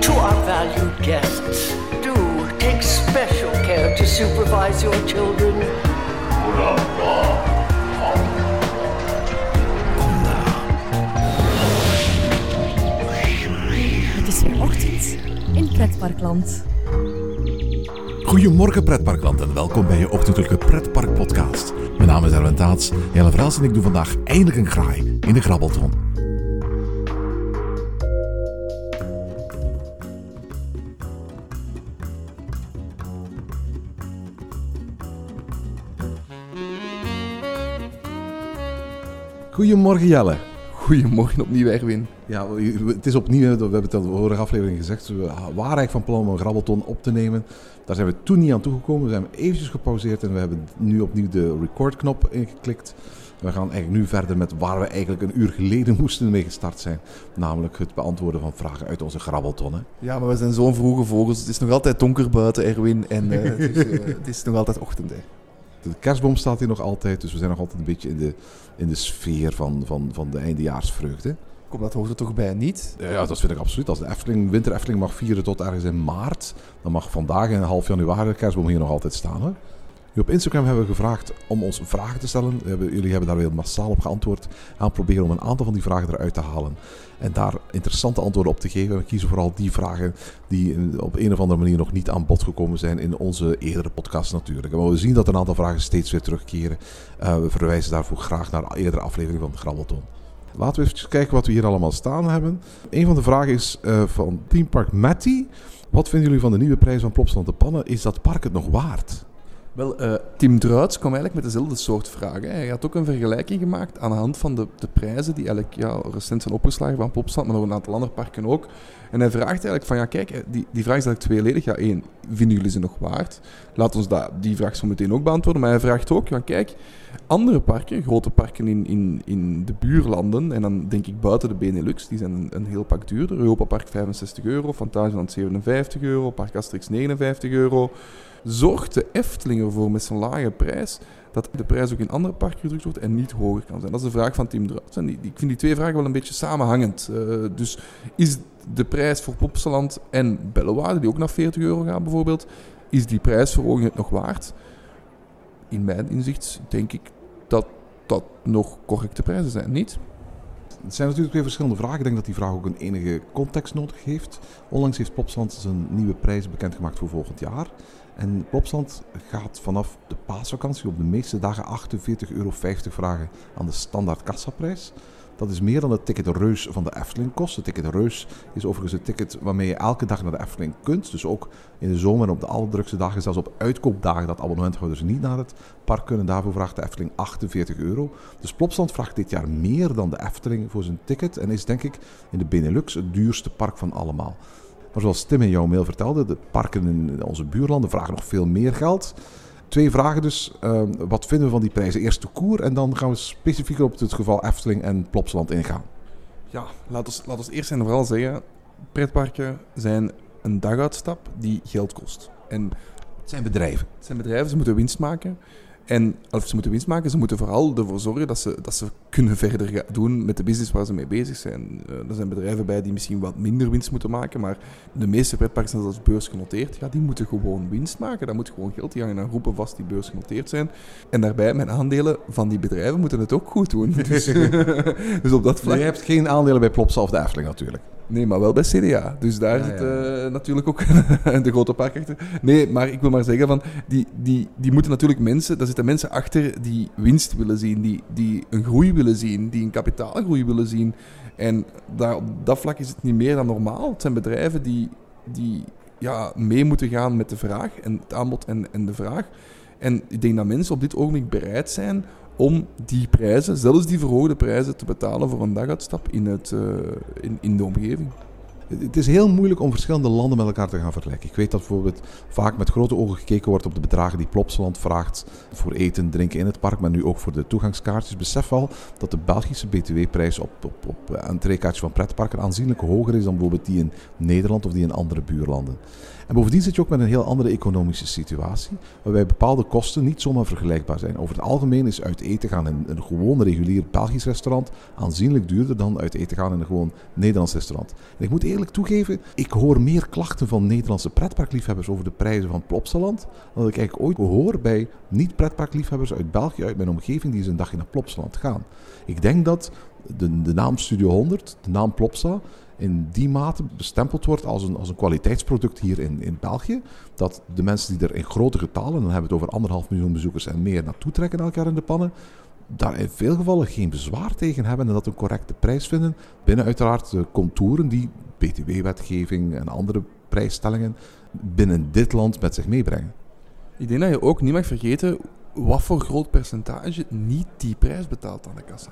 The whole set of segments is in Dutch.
To our valued guests, do take special care to supervise your children. Het is weer ochtend in Pretparkland. Goedemorgen pretparkland en welkom bij je ochtendelijke pretpark podcast. Mijn naam is Erwin Taats, Jelle Verhels en ik doe vandaag eindelijk een graai in de Grabbelton. Goedemorgen Jelle. Goedemorgen opnieuw, Erwin. Ja, het is opnieuw, we hebben het al de vorige aflevering gezegd, we waren eigenlijk van plan om een grabbelton op te nemen. Daar zijn we toen niet aan toegekomen, we zijn eventjes gepauzeerd en we hebben nu opnieuw de recordknop ingeklikt. We gaan eigenlijk nu verder met waar we eigenlijk een uur geleden moesten mee gestart zijn. Namelijk het beantwoorden van vragen uit onze grabbelton. hè. Ja, maar we zijn zo'n vroege vogels. Het is nog altijd donker buiten, Erwin. En eh, het, is, eh, het is nog altijd ochtend, hè. De kerstboom staat hier nog altijd, dus we zijn nog altijd een beetje in de, in de sfeer van, van, van de eindejaarsvreugde. Kom, dat hoort er toch bij niet? Ja, dat vind ik absoluut. Als de Efteling, winter Efteling mag vieren tot ergens in maart, dan mag vandaag in half januari de kerstboom hier nog altijd staan. Hoor. Nu, op Instagram hebben we gevraagd om ons vragen te stellen. Jullie hebben daar weer massaal op geantwoord. We gaan proberen om een aantal van die vragen eruit te halen. En daar interessante antwoorden op te geven. We kiezen vooral die vragen die op een of andere manier nog niet aan bod gekomen zijn in onze eerdere podcast natuurlijk. Maar we zien dat een aantal vragen steeds weer terugkeren. Eh, we verwijzen daarvoor graag naar eerdere afleveringen van de Grabbelton. Laten we even kijken wat we hier allemaal staan hebben. Een van de vragen is eh, van Team Park Matty. Wat vinden jullie van de nieuwe prijs van Plopsland de Pannen? Is dat park het nog waard? Wel, eh, Tim Druits kwam eigenlijk met dezelfde soort vragen. Hij had ook een vergelijking gemaakt aan de hand van de, de prijzen die eigenlijk ja, recent zijn opgeslagen van Plopsland, maar nog een aantal andere parken ook. En hij vraagt eigenlijk van, ja kijk, die, die vraag is eigenlijk tweeledig. Ja, één, vinden jullie ze nog waard? Laat ons dat, die vraag zo meteen ook beantwoorden. Maar hij vraagt ook, ja kijk, andere parken, grote parken in, in, in de buurlanden, en dan denk ik buiten de Benelux, die zijn een, een heel pak duurder. Europa Park 65 euro, Fantasieland 57 euro, Park Asterix 59 euro. Zorgt de Efteling ervoor met zo'n lage prijs dat de prijs ook in andere parken gedrukt wordt en niet hoger kan zijn? Dat is de vraag van die, die- ik vind die twee vragen wel een beetje samenhangend. Eh, dus is de prijs voor Plopsaland en Bellewaarde, die ook naar 40 euro gaan bijvoorbeeld, is die prijsverhoging het nog waard? In mijn inzicht denk ik dat dat nog correcte prijzen zijn, niet? Het zijn natuurlijk twee verschillende vragen. Ik denk dat die vraag ook een enige context nodig heeft. Onlangs heeft Plopsland zijn nieuwe prijs bekendgemaakt voor volgend jaar. En Plopsland gaat vanaf de paasvakantie op de meeste dagen 48,50 euro vragen aan de standaard kassaprijs. Dat is meer dan het ticket Reus van de Efteling kost. Het ticket Reus is overigens het ticket waarmee je elke dag naar de Efteling kunt. Dus ook in de zomer en op de allerdrukste dagen, zelfs op uitkoopdagen dat abonnementhouders niet naar het park kunnen. Daarvoor vraagt de Efteling 48 euro. Dus Plopsland vraagt dit jaar meer dan de Efteling voor zijn ticket. En is denk ik in de Benelux het duurste park van allemaal. Maar zoals Tim in jouw mail vertelde, de parken in onze buurlanden vragen nog veel meer geld. Twee vragen dus. Ehm, wat vinden we van die prijzen? Eerst de koer en dan gaan we specifiek op het geval Efteling en Plopsland ingaan. Ja, laat ons, laat ons eerst en vooral zeggen, pretparken zijn een daguitstap die geld kost. En Het zijn bedrijven. Het zijn bedrijven, ze moeten winst maken. En of ze moeten winst maken, ze moeten vooral ervoor zorgen dat ze, dat ze kunnen verder doen met de business waar ze mee bezig zijn. Eh, er zijn bedrijven bij die misschien wat minder winst moeten maken, maar de meeste pretparken zijn zelfs beursgenoteerd. Ja, die moeten gewoon winst maken. Dat moet gewoon geld. Die hangen aan groepen vast die beursgenoteerd zijn. En daarbij, mijn aandelen van die bedrijven moeten het ook goed doen. Dus, dus op dat vlak... Je hebt geen aandelen bij Plopsa of de natuurlijk. Nee, maar wel bij CDA. Dus daar Ja, zit ja. eh, natuurlijk ook de grote park achter. Nee, maar ik wil maar zeggen, van, die, die, die moeten natuurlijk mensen... Daar zitten mensen achter die winst willen zien, die, die een groei willen zien, die een kapitaalgroei willen zien. En daar, op dat vlak is het niet meer dan normaal. Het zijn bedrijven die, die ja, mee moeten gaan met de vraag, en het aanbod en, en de vraag. En ik denk dat mensen op dit ogenblik bereid zijn om die prijzen, zelfs die verhoogde prijzen, te betalen voor een daguitstap in, het, eh, in, in de omgeving. Het is heel moeilijk om verschillende landen met elkaar te gaan vergelijken. Ik weet dat bijvoorbeeld vaak met grote ogen gekeken wordt op de bedragen die Plopsaland vraagt voor eten, drinken in het park, maar nu ook voor de toegangskaartjes. Besef wel dat de Belgische btw-prijs op, op, op entreekaartjes van pretparken aanzienlijk hoger is dan bijvoorbeeld die in Nederland of die in andere buurlanden. En bovendien zit je ook met een heel andere economische situatie, waarbij bepaalde kosten niet zomaar vergelijkbaar zijn. Over het algemeen is uit eten gaan in een gewoon regulier Belgisch restaurant aanzienlijk duurder dan uit eten gaan in een gewoon Nederlands restaurant. En ik moet eerlijk toegeven, ik hoor meer klachten van Nederlandse pretparkliefhebbers over de prijzen van Plopsaland, dan ik eigenlijk ooit hoor bij niet-pretparkliefhebbers uit België, uit mijn omgeving, die eens een dagje naar Plopsaland gaan. Ik denk dat de, de naam Studio 100, de naam Plopsa, in die mate bestempeld wordt als een, als een kwaliteitsproduct hier in, in België. Dat de mensen die er in grote getallen, dan hebben we het over anderhalf miljoen bezoekers en meer, naartoe trekken elk jaar in de pannen, daar in veel gevallen geen bezwaar tegen hebben en dat een correcte prijs vinden. Binnen uiteraard de contouren die BTW-wetgeving en andere prijsstellingen binnen dit land met zich meebrengen. Ik denk dat je ook niet mag vergeten wat voor groot percentage niet die prijs betaalt aan de kassa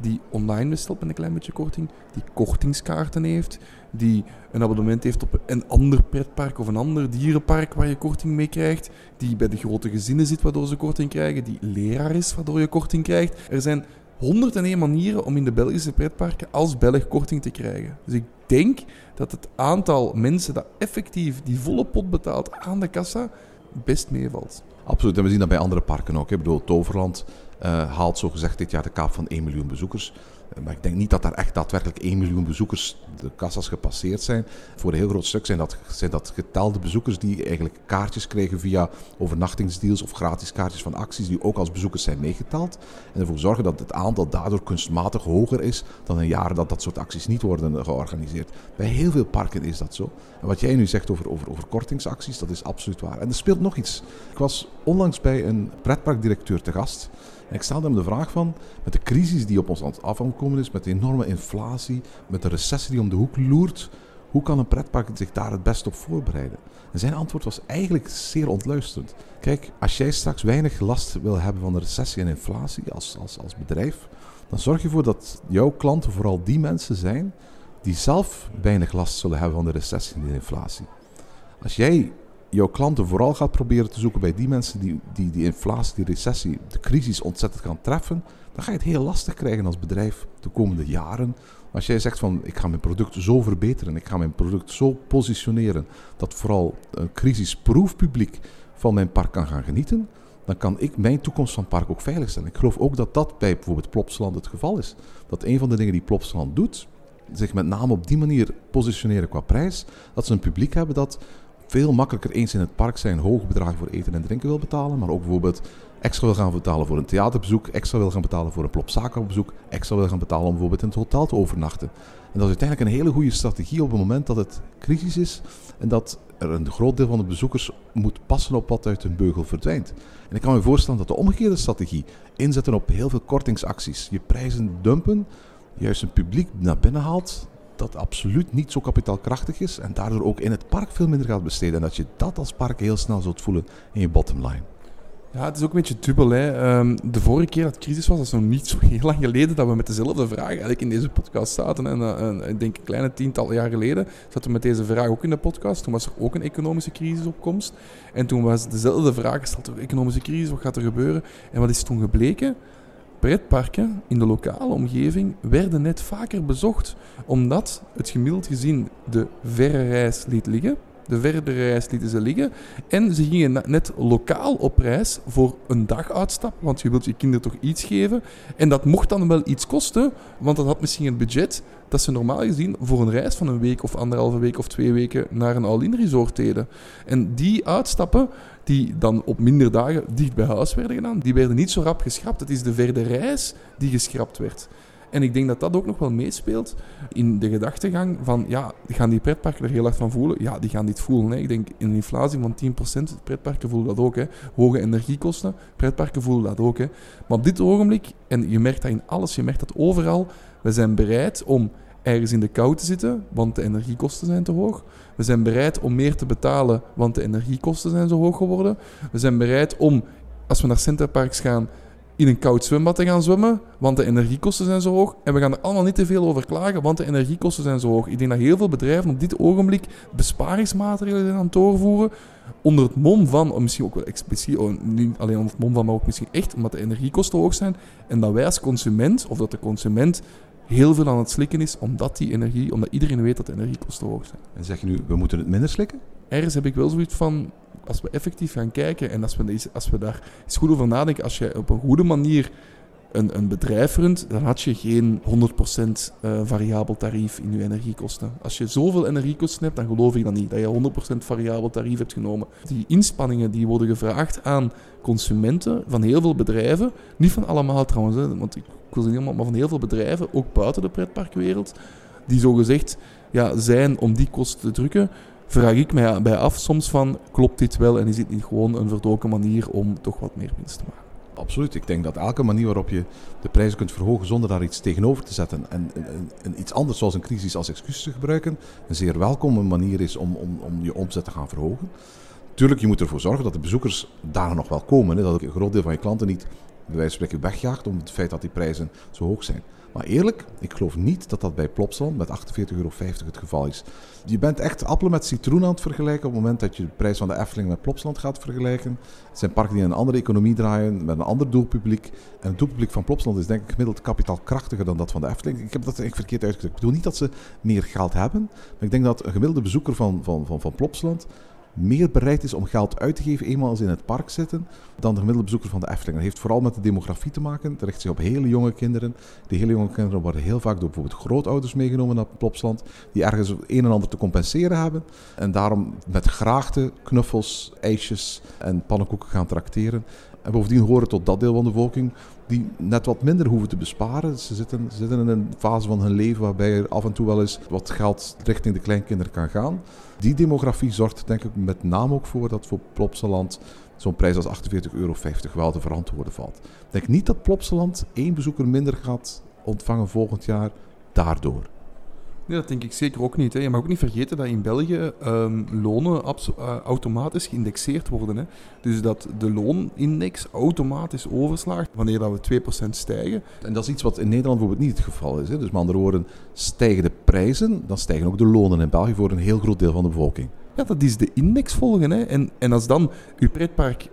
die online bestelt met een klein beetje korting, die kortingskaarten heeft, die een abonnement heeft op een ander pretpark of een ander dierenpark waar je korting mee krijgt, die bij de grote gezinnen zit waardoor ze korting krijgen, die leraar is waardoor je korting krijgt. Er zijn 101 manieren om in de Belgische pretparken als Belg korting te krijgen. Dus ik denk dat het aantal mensen dat effectief die volle pot betaalt aan de kassa best meevalt. Absoluut, en we zien dat bij andere parken ook. Ik bedoel, Toverland uh, haalt zogezegd dit jaar de kaap van 1 miljoen bezoekers. Eh, maar ik denk niet dat daar echt daadwerkelijk 1 miljoen bezoekers de kassas gepasseerd zijn. Voor een heel groot stuk zijn dat, zijn dat getelde bezoekers die eigenlijk kaartjes krijgen via overnachtingsdeals of gratis kaartjes van acties die ook als bezoekers zijn meegeteld. En ervoor zorgen dat het aantal daardoor kunstmatig hoger is dan een jaar dat dat soort acties niet worden georganiseerd. Bij heel veel parken is dat zo. En wat jij nu zegt over, over, over kortingsacties, dat is absoluut waar. En er speelt nog iets. Ik was onlangs bij een pretparkdirecteur te gast. Ik stelde hem de vraag van, met de crisis die op ons afgekomen is, met de enorme inflatie, met de recessie die om de hoek loert, hoe kan een pretpark zich daar het best op voorbereiden? En zijn antwoord was eigenlijk zeer ontluisterend. Kijk, als jij straks weinig last wil hebben van de recessie en inflatie als, als, als bedrijf, dan zorg je ervoor dat jouw klanten vooral die mensen zijn die zelf weinig last zullen hebben van de recessie en de inflatie. Als jij jouw klanten vooral gaat proberen te zoeken bij die mensen die, die die inflatie, die recessie, de crisis ontzettend gaan treffen, dan ga je het heel lastig krijgen als bedrijf de komende jaren. Als jij zegt van ik ga mijn product zo verbeteren, ik ga mijn product zo positioneren dat vooral een crisisproof publiek van mijn park kan gaan genieten, dan kan ik mijn toekomst van park ook veilig stellen. Ik geloof ook dat dat bij bijvoorbeeld Plopsland het geval is. Dat een van de dingen die Plopsland doet, zich met name op die manier positioneren qua prijs, dat ze een publiek hebben dat veel makkelijker eens in het park zijn hoge bedragen voor eten en drinken wil betalen, maar ook bijvoorbeeld extra wil gaan betalen voor een theaterbezoek, extra wil gaan betalen voor een plopsaka-bezoek, extra wil gaan betalen om bijvoorbeeld in het hotel te overnachten. En dat is uiteindelijk een hele goede strategie op het moment dat het crisis is en dat er een groot deel van de bezoekers moet passen op wat uit hun beugel verdwijnt. En ik kan me voorstellen dat de omgekeerde strategie, inzetten op heel veel kortingsacties, je prijzen dumpen, juist een publiek naar binnen haalt dat absoluut niet zo kapitaalkrachtig is en daardoor ook in het park veel minder gaat besteden. En dat je dat als park heel snel zult voelen in je bottomline. Ja, het is ook een beetje dubbel. Hè. Ehm, de vorige keer dat crisis was, dat is nog niet zo heel lang geleden, dat we met dezelfde vraag eigenlijk in deze podcast zaten. En uh, ik denk een kleine tiental jaar geleden zaten we met deze vraag ook in de podcast. Toen was er ook een economische crisis op komst. En toen was dezelfde vraag gesteld, economische crisis, wat gaat er gebeuren? En wat is toen gebleken? Pretparken in de lokale omgeving werden net vaker bezocht, omdat het gemiddeld gezien de verre reis liet liggen. De verre reis lieten ze liggen. En ze gingen net lokaal op reis voor een dag uitstap, want je wilt je kinderen toch iets geven. En dat mocht dan wel iets kosten, want dat had misschien het budget dat ze normaal gezien voor een reis van een week of anderhalve week of twee weken naar een all-in resort deden. En die uitstappen, die dan op minder dagen dicht bij huis werden gedaan, die werden niet zo rap geschrapt. Het is de verder reis die geschrapt werd. En ik denk dat dat ook nog wel meespeelt in de gedachtegang van, ja, gaan die pretparken er heel hard van voelen? Ja, die gaan dit voelen. Hè. Ik denk in een inflatie van 10%, pretparken voelen dat ook. Hè. Hoge energiekosten, pretparken voelen dat ook. Hè. Maar op dit ogenblik, en je merkt dat in alles, je merkt dat overal, we zijn bereid om ergens in de kou te zitten, want de energiekosten zijn te hoog. We zijn bereid om meer te betalen, want de energiekosten zijn zo hoog geworden. We zijn bereid om, als we naar Centerparks gaan, in een koud zwembad te gaan zwemmen, want de energiekosten zijn zo hoog. En we gaan er allemaal niet te veel over klagen, want de energiekosten zijn zo hoog. Ik denk dat heel veel bedrijven op dit ogenblik besparingsmaatregelen zijn aan het doorvoeren, onder het mom van, of misschien ook wel expliciet, niet alleen onder het mom van, maar ook misschien echt omdat de energiekosten hoog zijn. En dat wij als consument, of dat de consument heel veel aan het slikken is, omdat die energie, omdat iedereen weet dat de energiekosten hoog zijn. En zeg je nu, we moeten het minder slikken? ergens heb ik wel zoiets van, als we effectief gaan kijken en als we, deze- als we daar eens goed over nadenken, als je op een goede manier een, een bedrijf runt, dan had je geen 100% eh, variabel tarief in je energiekosten. Als je zoveel energiekosten hebt, dan geloof ik dat niet, dat je 100% variabel tarief hebt genomen. Die inspanningen die worden gevraagd aan consumenten van heel veel bedrijven, niet van allemaal trouwens, hè, want ik, ik niet maar van heel veel bedrijven, ook buiten de pretparkwereld, die zogezegd ja, zijn om die kosten te drukken, vraag ik mij bij af soms van, klopt dit wel en is dit niet gewoon een verdoken manier om toch wat meer winst te maken? Absoluut. Ik denk dat elke manier waarop je de prijzen kunt verhogen zonder daar iets tegenover te zetten en, iets anders zoals een crisis als excuus te gebruiken, een zeer welkome manier is om, om, om je omzet te gaan verhogen. Tuurlijk, je moet ervoor zorgen dat de bezoekers daar nog wel komen. Hè, dat een groot deel van je klanten niet bij wijze van spreken wegjaagt om het feit dat die prijzen zo hoog zijn. Maar eerlijk, ik geloof niet dat dat bij Plopsaland met 48,50 euro het geval is. Je bent echt appelen met citroen aan het vergelijken op het moment dat je de prijs van de Efteling met Plopsaland gaat vergelijken. Het zijn parken die een andere economie draaien, met een ander doelpubliek. En het doelpubliek van Plopsaland is denk ik gemiddeld kapitaalkrachtiger dan dat van de Efteling. Ik heb dat echt verkeerd uitgedrukt. Ik bedoel niet dat ze meer geld hebben, maar ik denk dat een gemiddelde bezoeker van, van, van, van Plopsaland meer bereid is om geld uit te geven eenmaal ze in het park zitten dan de gemiddelde bezoeker van de Efteling. Dat heeft vooral met de demografie te maken. Het richt zich op hele jonge kinderen. Die hele jonge kinderen worden heel vaak door bijvoorbeeld grootouders meegenomen naar Plopsland, die ergens een en ander te compenseren hebben. En daarom met graagte, knuffels, ijsjes en pannenkoeken gaan trakteren. En bovendien horen tot dat deel van de bevolking die net wat minder hoeven te besparen. Ze zitten, zitten in een fase van hun leven waarbij er af en toe wel eens wat geld richting de kleinkinderen kan gaan. Die demografie zorgt denk ik met name ook voor dat voor Plopsaland zo'n prijs als 48,50 euro wel te verantwoorden valt. Ik denk niet dat Plopsaland één bezoeker minder gaat ontvangen volgend jaar daardoor. Nee, dat denk ik zeker ook niet. Hè. Je mag ook niet vergeten dat in België ehm, lonen eh, automatisch geïndexeerd worden. Hè. Dus dat de loonindex automatisch overslaagt wanneer dat we 2% stijgen. En dat is iets wat in Nederland bijvoorbeeld niet het geval is. Hè. Dus met andere woorden, stijgen de prijzen, dan stijgen ook de lonen in België voor een heel groot deel van de bevolking. Ja, dat is de index volgen. Hè. En, en als dan uw pretpark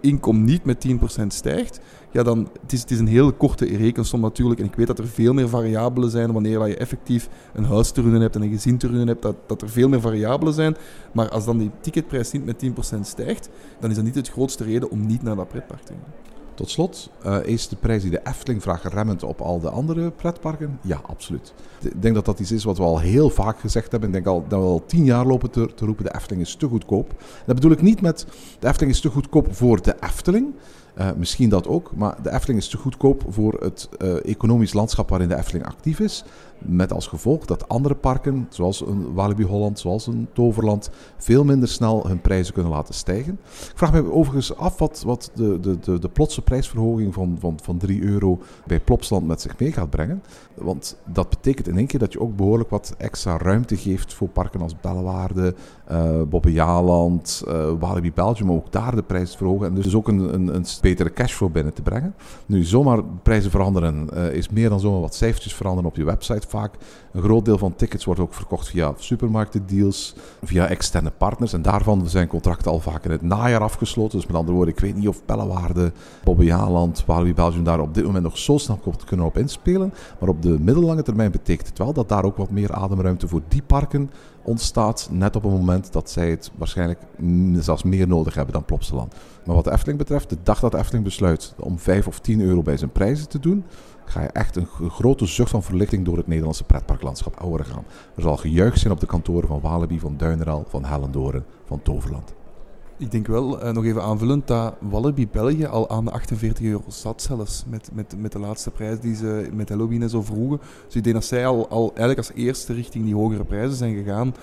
inkom niet met 10% stijgt, ja, dan het is het is een heel korte rekensom natuurlijk. En ik weet dat er veel meer variabelen zijn wanneer je effectief een huis te runnen hebt en een gezin te runnen hebt, dat, dat er veel meer variabelen zijn. Maar als dan die ticketprijs niet met 10% stijgt, dan is dat niet het grootste reden om niet naar dat pretpark te gaan. Tot slot, eh, is de prijs die de Efteling vraagt remmend op al de andere pretparken? Ja, absoluut. Ik denk dat dat iets is wat we al heel vaak gezegd hebben. Ik denk al, dat we al tien jaar lopen te, te roepen, de Efteling is te goedkoop. Dat bedoel ik niet met, de Efteling is te goedkoop voor de Efteling. Eh, misschien dat ook, maar de Efteling is te goedkoop voor het eh, economisch landschap waarin de Efteling actief is. Met als gevolg dat andere parken, zoals een Walibi Holland, zoals een Toverland, veel minder snel hun prijzen kunnen laten stijgen. Ik vraag me overigens af wat, wat de, de, de, de plotse prijsverhoging van, van, van 3 euro bij Plopsland met zich mee gaat brengen. Want dat betekent in één keer dat je ook behoorlijk wat extra ruimte geeft voor parken als Bellewaarde, eh Bobbejaanland, eh Walibi Belgium, ook daar de prijs verhogen. En dus ook een, een, een betere cashflow binnen te brengen. Nu, zomaar prijzen veranderen eh, is meer dan zomaar wat cijfertjes veranderen op je website vaak. Een groot deel van tickets wordt ook verkocht via supermarktendeals, via externe partners. En daarvan zijn contracten al vaak in het najaar afgesloten. Dus met andere woorden, ik weet niet of Bellewaarde, Bobbejaanland, Walibi Belgium daar op dit moment nog zo snel kunnen op inspelen. Maar op de middellange termijn betekent het wel dat daar ook wat meer ademruimte voor die parken ontstaat. Net op het moment dat zij het waarschijnlijk zelfs meer nodig hebben dan Plopsaland. Maar wat Efteling betreft, de dag dat Efteling besluit om 5 of 10 euro bij zijn prijzen te doen, ga je echt een grote zucht van verlichting door het Nederlandse pretparklandschap horen gaan. Er zal gejuich zijn op de kantoren van Walibi, van Duineral, van Hellendoorn, van Toverland. Ik denk wel, eh, nog even aanvullend, dat Wallaby België al aan de 48 euro zat zelfs. Met, met, met de laatste prijs die ze met Halloween en zo vroegen. Dus ik denk dat zij al, al eigenlijk als eerste richting die hogere prijzen zijn gegaan.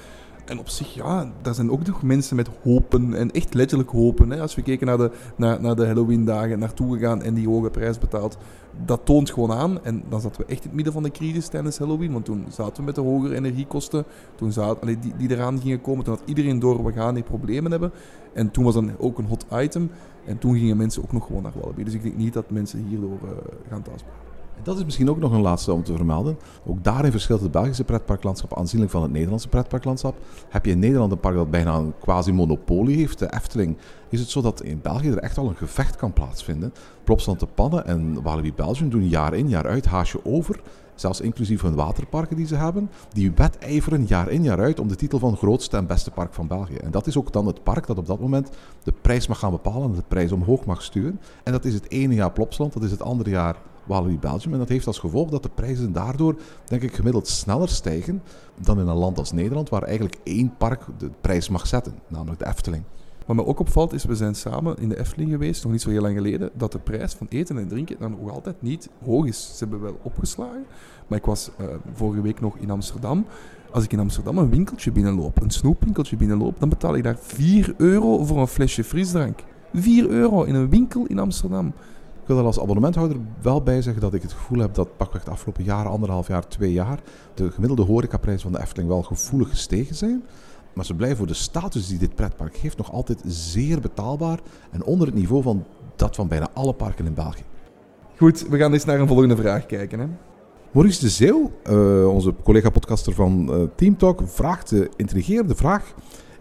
En op zich, ja, daar zijn ook nog mensen met hopen. En echt letterlijk hopen. Hè. Als we kijken naar de, naar, naar de Halloween-dagen, naartoe gegaan en die hoge prijs betaald. Dat toont gewoon aan. En dan zaten we echt in het midden van de crisis tijdens Halloween. Want toen zaten we met de hogere energiekosten. Toen zaten, allee, die, die eraan gingen komen. Toen had iedereen door, we gaan die problemen hebben. En toen was dan ook een hot item. En toen gingen mensen ook nog gewoon naar Wallaby. Dus ik denk niet dat mensen hierdoor eh, gaan thuisblijven. Dat is misschien ook nog een laatste om te vermelden. Ook daarin verschilt het Belgische pretparklandschap aanzienlijk van het Nederlandse pretparklandschap. Heb je in Nederland een park dat bijna een quasi-monopolie heeft, de Efteling, is het zo dat in België er echt al een gevecht kan plaatsvinden. Plopsland de Pannen en Walibi Belgium doen jaar in jaar uit haasje over zelfs inclusief hun waterparken die ze hebben, die wedijveren jaar in jaar uit om de titel van grootste en beste park van België. En dat is ook dan het park dat op dat moment de prijs mag gaan bepalen en de prijs omhoog mag sturen. En dat is het ene jaar Plopsland, dat is het andere jaar Walibi Belgium. En dat heeft als gevolg dat de prijzen daardoor, denk ik, gemiddeld sneller stijgen dan in een land als Nederland, waar eigenlijk één park de prijs mag zetten, namelijk de Efteling. Wat me ook opvalt is, we zijn samen in de Efteling geweest, nog niet zo heel lang geleden, dat de prijs van eten en drinken dan nog altijd niet hoog is. Ze hebben wel opgeslagen, maar ik was uh, vorige week nog in Amsterdam. Als ik in Amsterdam een winkeltje binnenloop, een snoepwinkeltje binnenloop, dan betaal ik daar 4 euro voor een flesje frisdrank. 4 euro in een winkel in Amsterdam. Ik wil er als abonnementhouder wel bij zeggen dat ik het gevoel heb dat pakweg de afgelopen jaren, anderhalf jaar, twee jaar, de gemiddelde horecaprijzen van de Efteling wel gevoelig gestegen zijn. Maar ze blijven voor de status die dit pretpark heeft nog altijd zeer betaalbaar en onder het niveau van dat van bijna alle parken in België. Goed, we gaan eens naar een volgende vraag kijken. Hè? Maurice de Zeeuw, uh, onze collega-podcaster van uh, Team Talk, vraagt de intrigerende vraag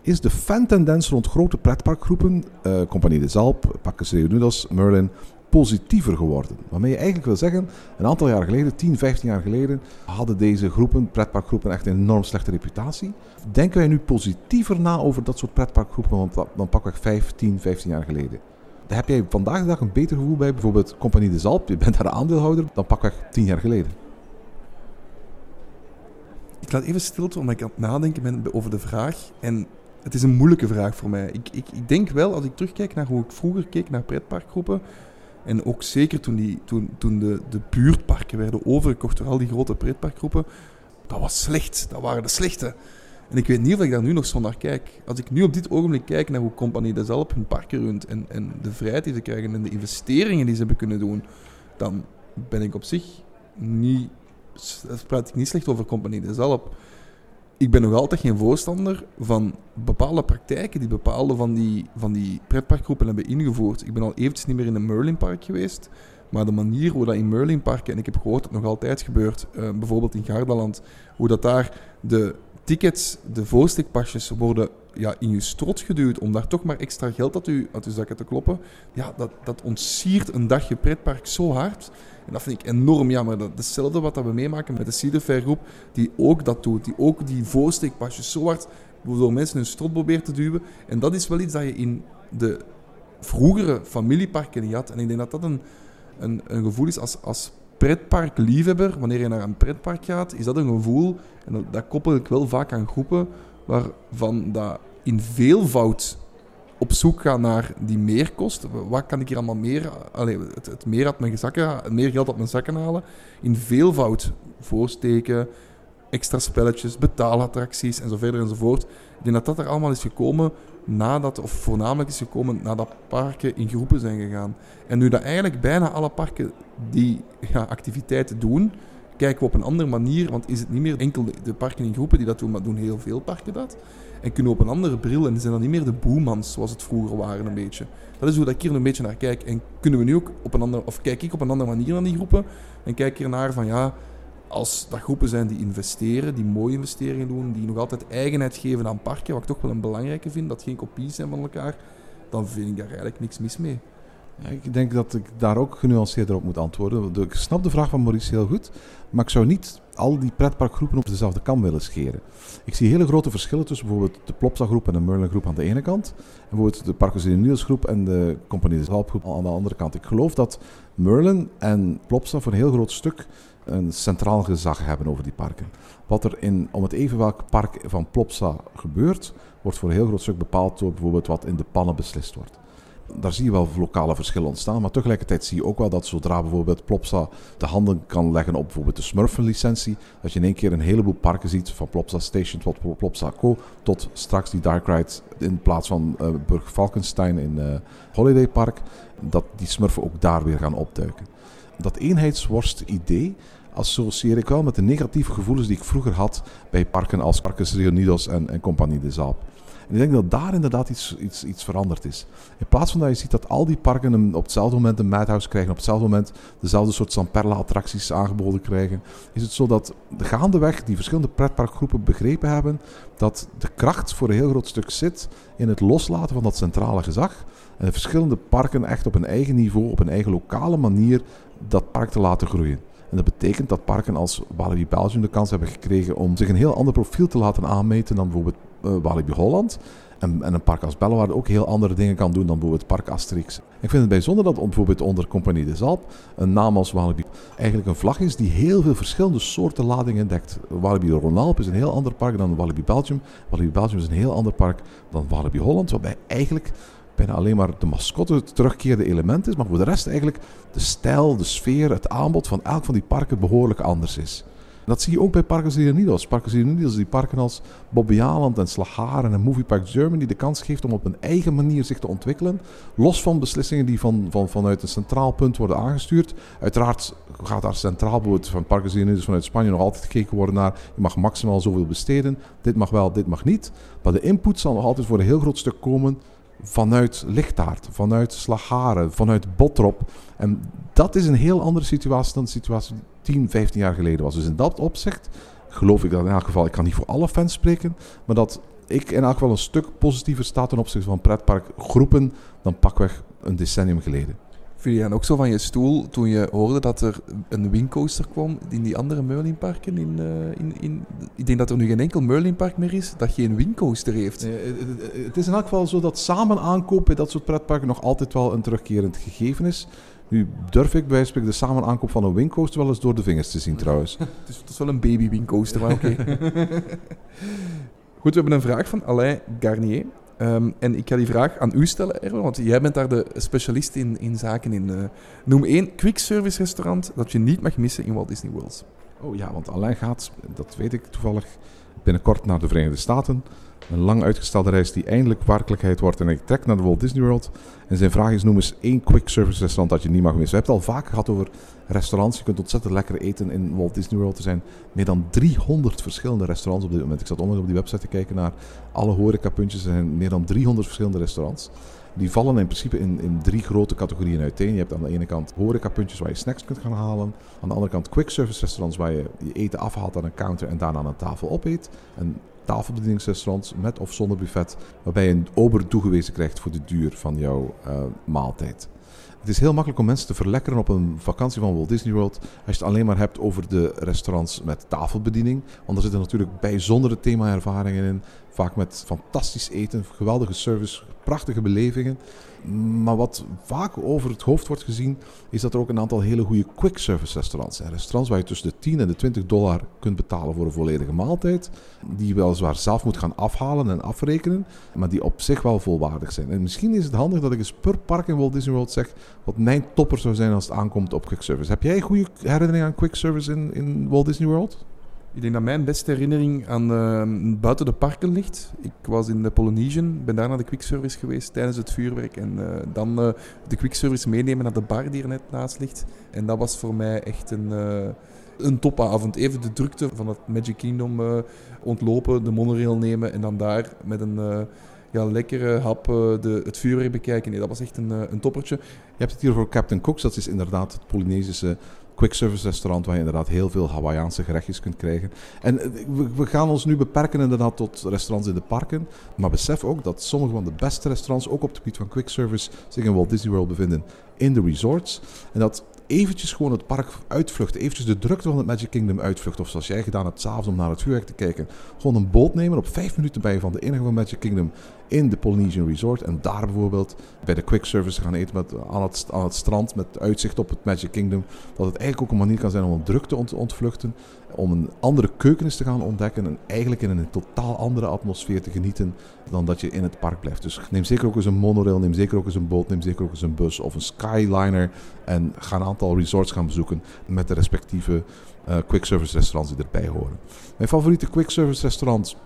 is de fan-tendens rond grote pretparkgroepen, uh, Compagnie de Zalp, Pakkes Reunidos, Merlin, positiever geworden. Waarmee je eigenlijk wil zeggen, een aantal jaar geleden, 10, 15 jaar geleden, hadden deze groepen, pretparkgroepen, echt een enorm slechte reputatie. Denken wij nu positiever na over dat soort pretparkgroepen dan, dan pakweg 15, 15 jaar geleden? Daar heb jij vandaag de dag een beter gevoel bij, bijvoorbeeld Compagnie de Zalp, je bent daar aandeelhouder, dan pakweg 10 jaar geleden. Ik laat even stilte, omdat ik aan het nadenken ben over de vraag. En het is een moeilijke vraag voor mij. Ik, ik, ik denk wel, als ik terugkijk naar hoe ik vroeger keek naar pretparkgroepen, en ook zeker toen, die, toen, toen de, de buurtparken werden overgekocht door al die grote pretparkgroepen, dat was slecht. Dat waren de slechte. En ik weet niet of ik daar nu nog zo naar kijk. Als ik nu op dit ogenblik kijk naar hoe Compagnie de Zelp hun parken runt en, en de vrijheid die ze krijgen en de investeringen die ze hebben kunnen doen, dan ben ik op zich niet, praat ik niet slecht over Compagnie de Zelp ik ben nog altijd geen voorstander van bepaalde praktijken die bepaalde van die, van die pretparkgroepen hebben ingevoerd. Ik ben al eventjes niet meer in een Merlinpark geweest, maar de manier hoe dat in Merlinparken, en ik heb gehoord dat het nog altijd gebeurt, uh, bijvoorbeeld in Gardaland, hoe dat daar de tickets, de voorstikpasjes worden ja, in je strot geduwd om daar toch maar extra geld uit je, uit zakken te kloppen. Ja, dat, dat ontsiert een dagje pretpark zo hard. En dat vind ik enorm jammer. Dat hetzelfde wat we meemaken met de Cedar Fair groep, die ook dat doet. Die ook die voorsteekpasjes zo hard door mensen hun strot probeert te duwen. En dat is wel iets dat je in de vroegere familieparken niet had. En ik denk dat dat een, een, een gevoel is als, als pretparkliefhebber. Wanneer je naar een pretpark gaat, is dat een gevoel, en dat, dat koppel ik wel vaak aan groepen, waarvan dat in veelvoud op zoek gaan naar die meerkost. Wat kan ik hier allemaal meer... Het, meer uit mijn zakken, meer geld uit mijn zakken halen. In veelvoud voorsteken, extra spelletjes, betaalattracties en verder enzovoort. Ik denk dat dat er allemaal is gekomen nadat, of voornamelijk is gekomen nadat parken in groepen zijn gegaan. En nu dat eigenlijk bijna alle parken die activiteiten doen, kijken we op een andere manier, want is het niet meer enkel de, parken in groepen die dat doen, maar doen heel veel parken dat. En kunnen op een andere bril en zijn dan niet meer de boemans zoals het vroeger waren een beetje. Dat is hoe dat ik hier een beetje naar kijk. En kunnen we nu ook op een andere, of kijk ik op een andere manier naar die groepen en kijk hier naar van ja, als dat groepen zijn die investeren, die mooie investeringen doen, die nog altijd eigenheid geven aan parken, wat ik toch wel een belangrijke vind, dat geen kopies zijn van elkaar, dan vind ik daar eigenlijk niks mis mee. Ik denk dat ik daar ook genuanceerder op moet antwoorden. Ik snap de vraag van Maurice heel goed, maar ik zou niet al die pretparkgroepen op dezelfde kam willen scheren. Ik zie hele grote verschillen tussen bijvoorbeeld de Plopsa groep en de Merlin groep aan de ene kant, en bijvoorbeeld de Parcos Niels groep en de Compagnie de Zalp groep aan de andere kant. Ik geloof dat Merlin en Plopsa voor een heel groot stuk een centraal gezag hebben over die parken. Wat er in, om het even welk park van Plopsa gebeurt, wordt voor een heel groot stuk bepaald door bijvoorbeeld wat in de pannen beslist wordt daar zie je wel lokale verschillen ontstaan. Maar tegelijkertijd zie je ook wel dat zodra bijvoorbeeld Plopsa de handen kan leggen op bijvoorbeeld de Smurfen-licentie, dat je in één keer een heleboel parken ziet, van Plopsa Station tot Plopsa Co, tot straks die Dark Ride in plaats van uh, Burg Falkenstein in uh, Holiday Park, dat die Smurfen ook daar weer gaan opduiken. Dat eenheidsworst-idee associeer ik wel met de negatieve gevoelens die ik vroeger had bij parken als Parques Reunidos en, en Compagnie de Zalp. En ik denk dat daar inderdaad iets, iets, iets veranderd is. In plaats van dat je ziet dat al die parken op hetzelfde moment een madhouse krijgen, op hetzelfde moment dezelfde soort Zamperla-attracties aangeboden krijgen, is het zo dat de gaandeweg die verschillende pretparkgroepen begrepen hebben dat de kracht voor een heel groot stuk zit in het loslaten van dat centrale gezag en de verschillende parken echt op een eigen niveau, op een eigen lokale manier dat park te laten groeien. En dat betekent dat parken als Walibi Belgium de kans hebben gekregen om zich een heel ander profiel te laten aanmeten dan bijvoorbeeld Walibi Holland. En, en, een park als Bellewaarde ook heel andere dingen kan doen dan bijvoorbeeld Park Asterix. Ik vind het bijzonder dat bijvoorbeeld onder Compagnie des Alpes een naam als Walibi eigenlijk een vlag is die heel veel verschillende soorten ladingen dekt. Walibi Ronalp is een heel ander park dan Walibi Belgium. Walibi Belgium is een heel ander park dan Walibi Holland, waarbij eigenlijk bijna alleen maar de mascotte het terugkeerde element is, maar voor de rest eigenlijk de stijl, de sfeer, het aanbod van elk van die parken behoorlijk anders is. Dat zie je ook bij Parken Unidos. Parken Unidos, die parken als Bobbejaanland en Slagharen en Movie Park Germany de kans geeft om op een eigen manier zich te ontwikkelen. Los van beslissingen die van, van, vanuit een centraal punt worden aangestuurd. Uiteraard gaat daar centraal van Parken Unidos vanuit Spanje nog altijd gekeken worden naar je mag maximaal zoveel besteden. Dit mag wel, dit mag niet. Maar de input zal nog altijd voor een heel groot stuk komen vanuit Lichtaard, vanuit Slagharen, vanuit Botrop. En dat is een heel andere situatie dan de situatie 10, 15 jaar geleden was. Dus in dat opzicht geloof ik dat in elk geval, ik kan niet voor alle fans spreken, maar dat ik in elk geval een stuk positiever sta ten opzichte van pretparkgroepen dan pakweg een decennium geleden. Viel je dan ook zo van je stoel toen je hoorde dat er een wingcoaster kwam in die andere Merlinparken? In, uh, in, in, ik denk dat er nu geen enkel Merlinpark meer is dat geen wingcoaster heeft. Nee, het is in elk geval zo dat samen aankoop bij dat soort pretparken nog altijd wel een terugkerend gegeven is. Nu durf ik bij de samen aankoop van een wingcoaster wel eens door de vingers te zien trouwens. het, is, het is wel een baby wingcoaster, maar oké. Goed, we hebben een vraag van Alain Garnier. Um, en ik ga die vraag aan u stellen, Erwin, want jij bent daar de specialist in, in zaken in. Uh, noem één quick service restaurant dat je niet mag missen in Walt Disney World. Oh ja, want Alain gaat, dat weet ik toevallig, binnenkort naar de Verenigde Staten. Een lang uitgestelde reis die eindelijk werkelijkheid wordt. En ik trek naar de Walt Disney World. En zijn vraag is: noem eens één quick service restaurant dat je niet mag missen. We hebben het al vaak gehad over restaurants. Je kunt ontzettend lekker eten in Walt Disney World. Er zijn meer dan 300 verschillende restaurants op dit moment. Ik zat onlangs op die website te kijken naar alle horecapuntjes. Er zijn meer dan 300 verschillende restaurants. Die vallen in principe in, in drie grote categorieën uiteen. Je hebt aan de ene kant horecapuntjes waar je snacks kunt gaan halen. Aan de andere kant quick service restaurants waar je je eten afhaalt aan een counter en daarna aan een tafel opeet. En tafelbedieningsrestaurants met of zonder buffet, waarbij je een ober toegewezen krijgt voor de duur van jouw uh, maaltijd. Het is heel makkelijk om mensen te verlekkeren op een vakantie van Walt Disney World als je het alleen maar hebt over de restaurants met tafelbediening. Want er zitten natuurlijk bijzondere thema-ervaringen in, vaak met fantastisch eten, geweldige service, prachtige belevingen. Maar wat vaak over het hoofd wordt gezien, is dat er ook een aantal hele goede quick service restaurants zijn. Restaurants waar je tussen de 10 en de 20 dollar kunt betalen voor een volledige maaltijd. Die je weliswaar zelf moet gaan afhalen en afrekenen, maar die op zich wel volwaardig zijn. En misschien is het handig dat ik eens per park in Walt Disney World zeg wat mijn topper zou zijn als het aankomt op quick service. Heb jij goede herinnering aan quick service in, in Walt Disney World? Ik denk dat mijn beste herinnering aan uh, buiten de parken ligt. Ik was in de Polynesian, ben daar naar de quickservice geweest tijdens het vuurwerk. En uh, dan uh, de quickservice meenemen naar de bar die er net naast ligt. En dat was voor mij echt een, een topavond. Even de drukte van het Magic Kingdom ontlopen, de monorail nemen en dan daar met een ja, lekkere hap de, het vuurwerk bekijken. Nee, dat was echt een, een toppertje. Je hebt het hier over Captain Cook's, dat is inderdaad het Polynesische quick service restaurant waar je inderdaad heel veel Hawaïaanse gerechtjes kunt krijgen. En eh, we, gaan ons nu beperken inderdaad tot restaurants in de parken. Maar besef ook dat sommige van de beste restaurants, ook op het gebied van quick service, zich in Walt Disney World bevinden in de resorts. En dat eventjes gewoon het park uitvluchten. Eventjes de drukte van het Magic Kingdom uitvluchten. Of zoals jij gedaan hebt, s'avonds om naar het vuurwerk te kijken. Gewoon een boot nemen. Op vijf minuten bij je van de enige van Magic Kingdom in de Polynesian Resort. En daar bijvoorbeeld bij de quick service gaan eten met, aan, het, strand met uitzicht op het Magic Kingdom. Dat het eigenlijk ook een manier kan zijn om een drukte te ontvluchten. Om een andere keuken te gaan ontdekken. En eigenlijk in een totaal andere atmosfeer te genieten dan dat je in het park blijft. Dus neem zeker ook eens een monorail, neem zeker ook eens een boot, neem zeker ook eens een bus of een skyliner. En ga een aantal resorts gaan bezoeken met de respectieve uh, quick service restaurants die erbij horen. Mijn favoriete quick service restaurant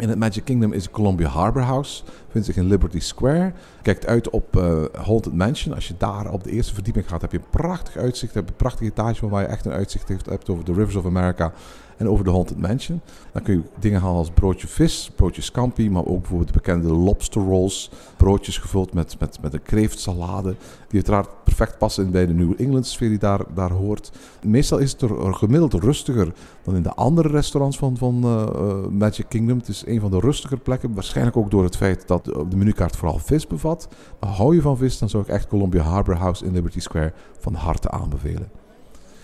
in het Magic Kingdom is Columbia Harbor House. Vindt zich in Liberty Square. Kijkt uit op uh, Haunted Mansion. Als je daar op de eerste verdieping gaat, heb je een prachtig uitzicht. Heb je een prachtige etage waar je echt een uitzicht hebt over de Rivers of America en over de Haunted Mansion. Dan kun je dingen halen als broodje vis, broodje scampi, maar ook bijvoorbeeld de bekende lobster rolls. Broodjes gevuld met, met, met een kreeftsalade, die uiteraard perfect passen bij de New England sfeer die daar, daar hoort. Meestal is het er gemiddeld rustiger dan in de andere restaurants van, van uh, Magic Kingdom. Het is een van de rustiger plekken, waarschijnlijk ook door het feit dat de menukaart vooral vis bevat. Maar hou je van vis, dan zou ik echt Columbia Harbor House in Liberty Square van harte aanbevelen.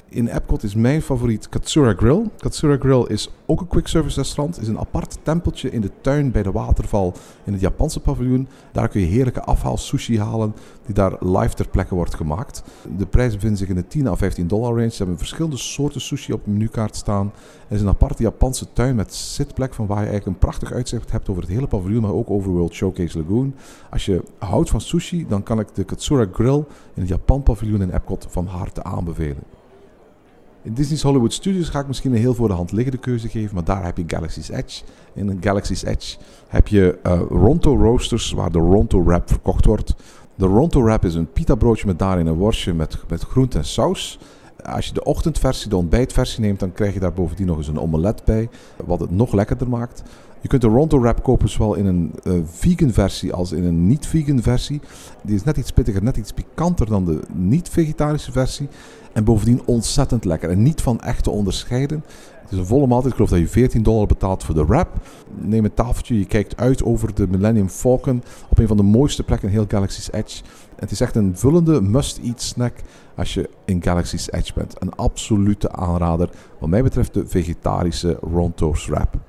In Epcot is mijn favoriet Katsura Grill. Katsura Grill is ook een quick service restaurant. is een apart tempeltje in de tuin bij de waterval in het Japanse paviljoen. Daar kun je heerlijke afhaal sushi halen die daar live ter plekke wordt gemaakt. De prijzen bevinden zich in de 10 à 15 dollar range. Ze hebben verschillende soorten sushi op de menukaart staan. Er is een aparte Japanse tuin met zitplek van waar je eigenlijk een prachtig uitzicht hebt over het hele paviljoen, maar ook over World Showcase Lagoon. Als je houdt van sushi, dan kan ik de Katsura Grill in het Japan paviljoen in Epcot van harte aanbevelen. In Disney's Hollywood Studios ga ik misschien een heel voor de hand liggende keuze geven, maar daar heb je Galaxy's Edge. In Galaxy's Edge heb je uh, Ronto Roasters, waar de Ronto Wrap verkocht wordt. De Ronto Wrap is een pita broodje met daarin een worstje met, met groente en saus. Als je de ochtendversie, de ontbijtversie neemt, dan krijg je daar bovendien nog eens een omelet bij, wat het nog lekkerder maakt. Je kunt de Ronto Wrap kopen zowel in een uh, vegan versie als in een niet-vegan versie. Die is net iets pittiger, net iets pikanter dan de niet-vegetarische versie. En bovendien ontzettend lekker en niet van echt te onderscheiden. Het is een volle maaltijd. Ik geloof dat je 14 dollar betaalt voor de wrap. Neem een tafeltje, je kijkt uit over de Millennium Falcon op een van de mooiste plekken in heel Galaxy's Edge. het is echt een vullende must-eat snack als je in Galaxy's Edge bent. Een absolute aanrader wat mij betreft de vegetarische Ronto's wrap.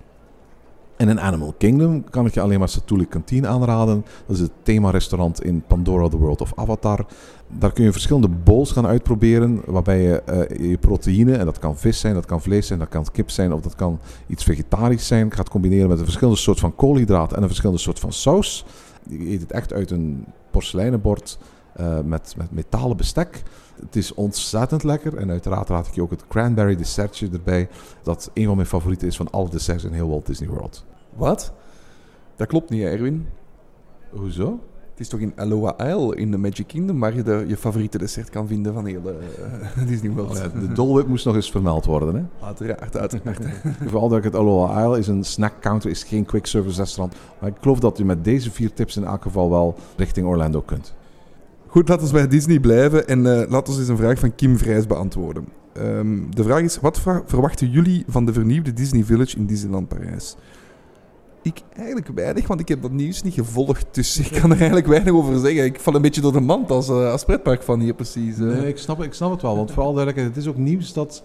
En in Animal Kingdom kan ik je alleen maar Satuli Kantine aanraden. Dat is het thema-restaurant in Pandora The World of Avatar. Daar kun je verschillende bowls gaan uitproberen, waarbij je uh, je proteïne, en dat kan vis zijn, dat kan vlees zijn, dat kan kip zijn, of dat kan iets vegetarisch zijn, gaat combineren met een verschillende soort van koolhydraten en een verschillende soort van saus. Je eet het echt uit een porseleinen bord uh, met, met metalen bestek. Het is ontzettend lekker. En uiteraard raad ik je ook het cranberry dessertje erbij. Dat een van mijn favorieten is van alle desserts in heel Walt Disney World. Wat? Dat klopt niet, Erwin. Hoezo? Het is toch in Aloha Isle in de Magic Kingdom waar je de, je favoriete dessert kan vinden van heel uh, Disney World. Oh de Dole Whip moest nog eens vermeld worden, hè? Uiteraard, uiteraard. Vooral dat ik het Aloha Isle is een snack counter, is geen quick service restaurant. Maar ik geloof dat je met deze vier tips in elk geval wel richting Orlando kunt. Goed, laten we bij Disney blijven en uh, laten we eens een vraag van Kim Vrijs beantwoorden. Um, de vraag is, wat verwachten jullie van de vernieuwde Disney Village in Disneyland Parijs? Ik eigenlijk weinig, want ik heb dat nieuws niet gevolgd. Dus ik kan er eigenlijk weinig over zeggen. Ik val een beetje door de mand als, uh, als pretpark van hier precies. Nee, ik snap, ik snap het wel. Want vooral duidelijkheid, het is ook nieuws dat